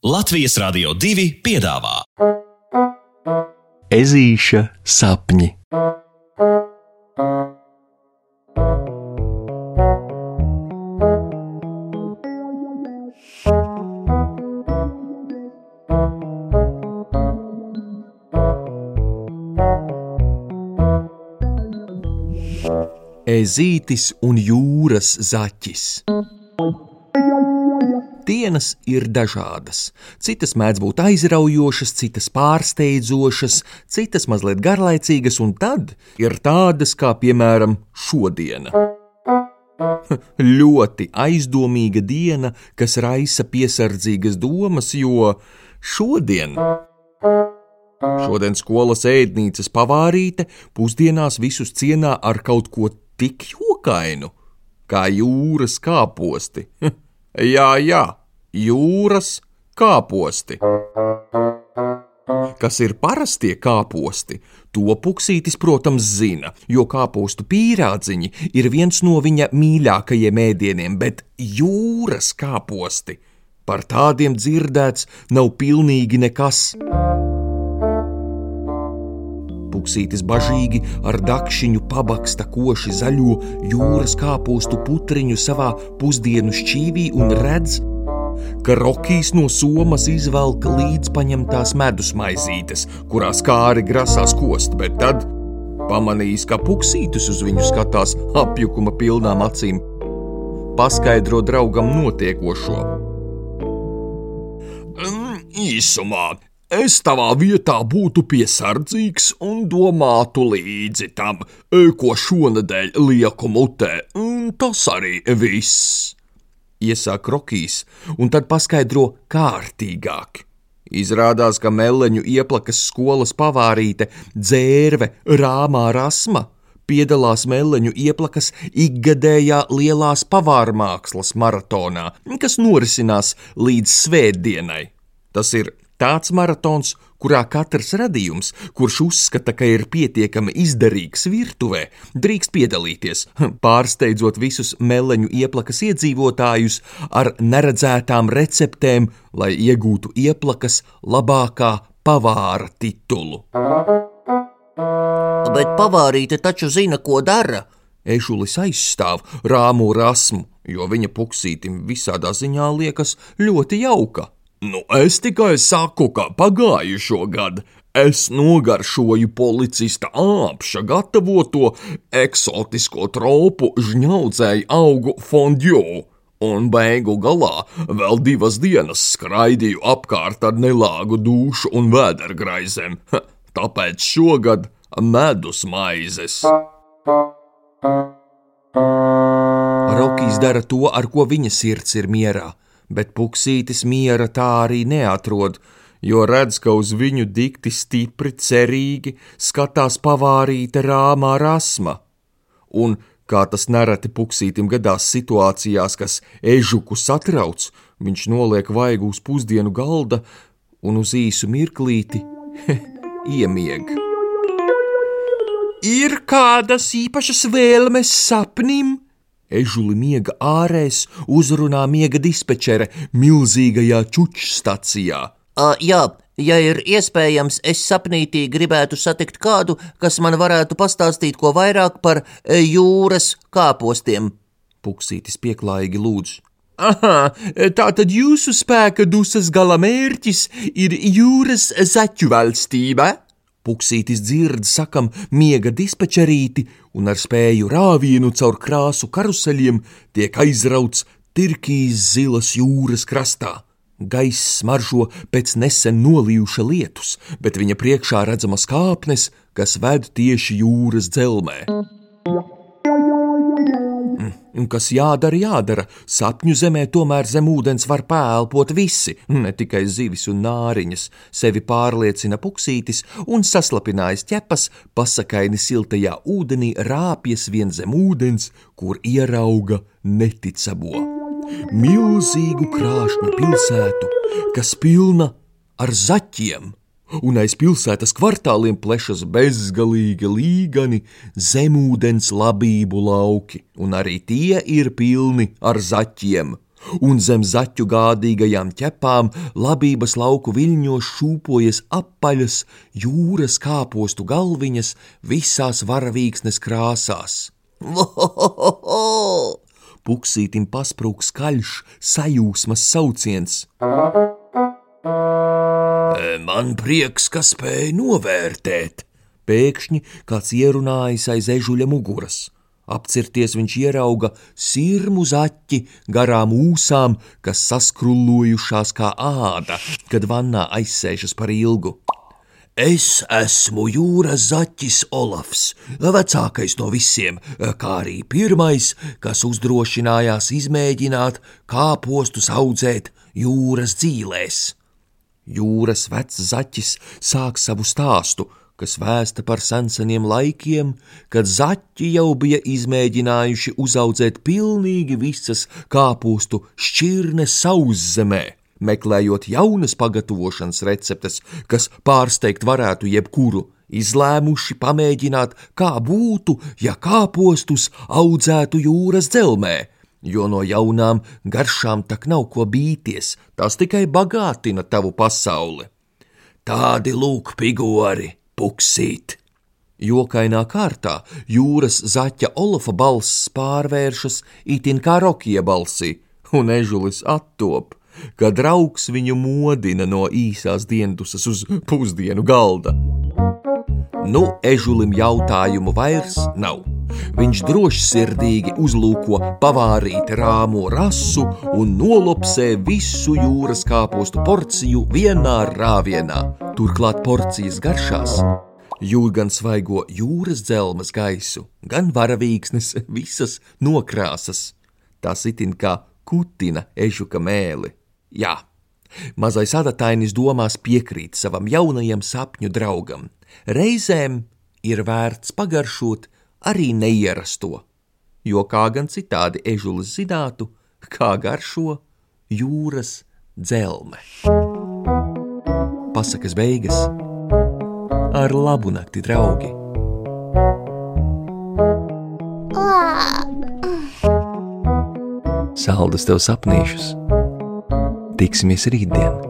Latvijas Rādio 2 piedāvā Ezīša sapņi. Ezītis un jūras zaķis. Dienas ir dažādas. Citas mēdz būt aizraujošas, citas pārsteidzošas, citas mazliet garlaicīgas, un tad ir tādas kā, piemēram, šodiena. Ļoti aizdomīga diena, kas raisa piesardzīgas domas, jo šodien. Šodien skolas ēdnīcas pavārīte pusdienās visus cienā ar kaut ko tik jokainu, kā jūras kāposti. jā, jā, jūras kāposti. Kas ir parastie kāposti, to puksītis, protams, zina, jo kāpostu pīrādziņi ir viens no viņa mīļākajiem ēdieniem, bet jūras kāposti par tādiem dzirdēts nav pilnīgi nekas. Puksītis bažīgi ar dakšiņu pabaksta koši zaļo jūras kāpostu putriņu savā pusdienu šķīvī un redz, ka Rokijs no somas izvelk līdz paņemtās medus maizītes, kurās kāri grasās kost, bet tad pamanījis, ka puksītis uz viņu skatās apjukuma pilnām acīm, paskaidro draugam notiekošo. Īsumā Es tavā vietā būtu piesardzīgs un domātu līdzi tam, ko šonadēļ lieku mutē, un tas arī viss. Iesāk Rokijs, un tad paskaidro kārtīgāk. Izrādās, ka meleņu ieplakas skolas pavārīte dzērve Rāmā Rasma piedalās meleņu ieplakas ikgadējā lielās pavārmākslas maratonā, kas norisinās līdz svētdienai. Tas ir Tāds maratons, kurā katrs radījums, kurš uzskata, ka ir pietiekami izdarīgs virtuvē, drīkst piedalīties, pārsteidzot visus meleņu ieplakas iedzīvotājus ar neredzētām receptēm, lai iegūtu ieplakas labākā pavāra titulu. Bet pavārīte taču zina, ko dara. Ešulis aizstāv rāmu rasmu, jo viņa puksītim visādā ziņā liekas ļoti jauka. Nu, es tikai saku, ka pagājušo gadu es nogaršoju policista āpša gatavoto eksotisko tropu žņaudzēju augu fondju. Un beigu galā vēl divas dienas skraidīju apkārt ar nelāgu dušu un vēdergraizēm. Tāpēc šogad medus maizes. Rokijs dara to, ar ko viņa sirds ir mierā bet puksītis miera tā arī neatrod, jo redz, ka uz viņu dikti stipri, cerīgi skatās pavārīta rāmā rasma. Un, kā tas nereti puksītim gadās situācijās, kas ežuku satrauc, viņš noliek vaigu uz pusdienu galda un uz īsu mirklīti iemieg. Ir kādas īpašas vēlmes sapnim? Ežuli miega ārēs uzrunā miega dispečere milzīgajā čučstacijā. Uh, jā, ja ir iespējams, es sapnītī gribētu satikt kādu, kas man varētu pastāstīt ko vairāk par jūras kāpostiem. Puksītis pieklājīgi lūdz. Aha, tā tad jūsu spēka dusas gala mērķis ir jūras zaķu valstība? Puksītis dzird sakam miega dispečerīti un ar spēju rāvienu caur krāsu karuseļiem tiek aizrauts Tirkijas zilas jūras krastā. Gaiss smaržo pēc nesen nolījuša lietus, bet viņa priekšā redzamas kāpnes, kas ved tieši jūras dzelmē. Un kas jādara, jādara. Sapņu zemē tomēr zem ūdens var pēlpot visi, ne tikai zivis un nāriņas. Sevi pārliecina puksītis un saslapinājis ķepas, pasakaini siltajā ūdenī rāpjas vien zem ūdens, kur ierauga neticamo. Milzīgu krāšņu pilsētu, kas pilna ar zaķiem un aiz pilsētas kvartāliem plešas bezgalīgi līgani zemūdens labību lauki, un arī tie ir pilni ar zaķiem. un zem zaķu gādīgajām ķepām labības lauku viļņos šūpojas apaļas jūras kāpostu galviņas visās varavīksnes krāsās. Puksītim pasprūk skaļš sajūsmas sauciens. Man prieks, ka spēj novērtēt. Pēkšņi kāds ierunājis aiz ežuļa muguras. Apcirties viņš ierauga sirmu zaķi garām ūsām, kas saskrullojušās kā āda, kad vannā aizsēžas par ilgu. Es esmu jūras zaķis Olafs, vecākais no visiem, kā arī pirmais, kas uzdrošinājās izmēģināt, kā postus audzēt jūras dzīvēs. Jūras vecs zaķis sāk savu stāstu, kas vēsta par senseniem laikiem, kad zaķi jau bija izmēģinājuši uzaudzēt pilnīgi visas kāpostu šķirnes sauszemē, meklējot jaunas pagatavošanas receptes, kas pārsteigt varētu jebkuru, izlēmuši pamēģināt, kā būtu, ja kāpostus audzētu jūras dzelmē, jo no jaunām garšām tak nav ko bīties, tas tikai bagātina tavu pasauli. Tādi lūk, pigori, puksīt! Jokainā kārtā jūras zaķa Olafa balss pārvēršas itin kā rokie balsī, un ežulis attop, kad draugs viņu modina no īsās diendusas uz pusdienu galda. Nu, ežulim jautājumu vairs nav. Viņš drošsirdīgi uzlūko pavārīt rāmo rasu un nolopsē visu jūras kāpostu porciju vienā rāvienā. Turklāt porcijas garšās jūt gan svaigo jūras dzelmas gaisu, gan varavīksnes visas nokrāsas. Tas itin kā kutina ežuka mēli. Jā, mazais adatainis domās piekrīt savam jaunajam sapņu draugam. Reizēm ir vērts pagaršot arī neierasto, jo kā gan citādi ežulis zinātu, kā garšo jūras dzelme. Pasakas beigas ar labu nakti, draugi! Saldus tev sapnīšus! Tiksimies rītdien!